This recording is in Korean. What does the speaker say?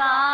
제가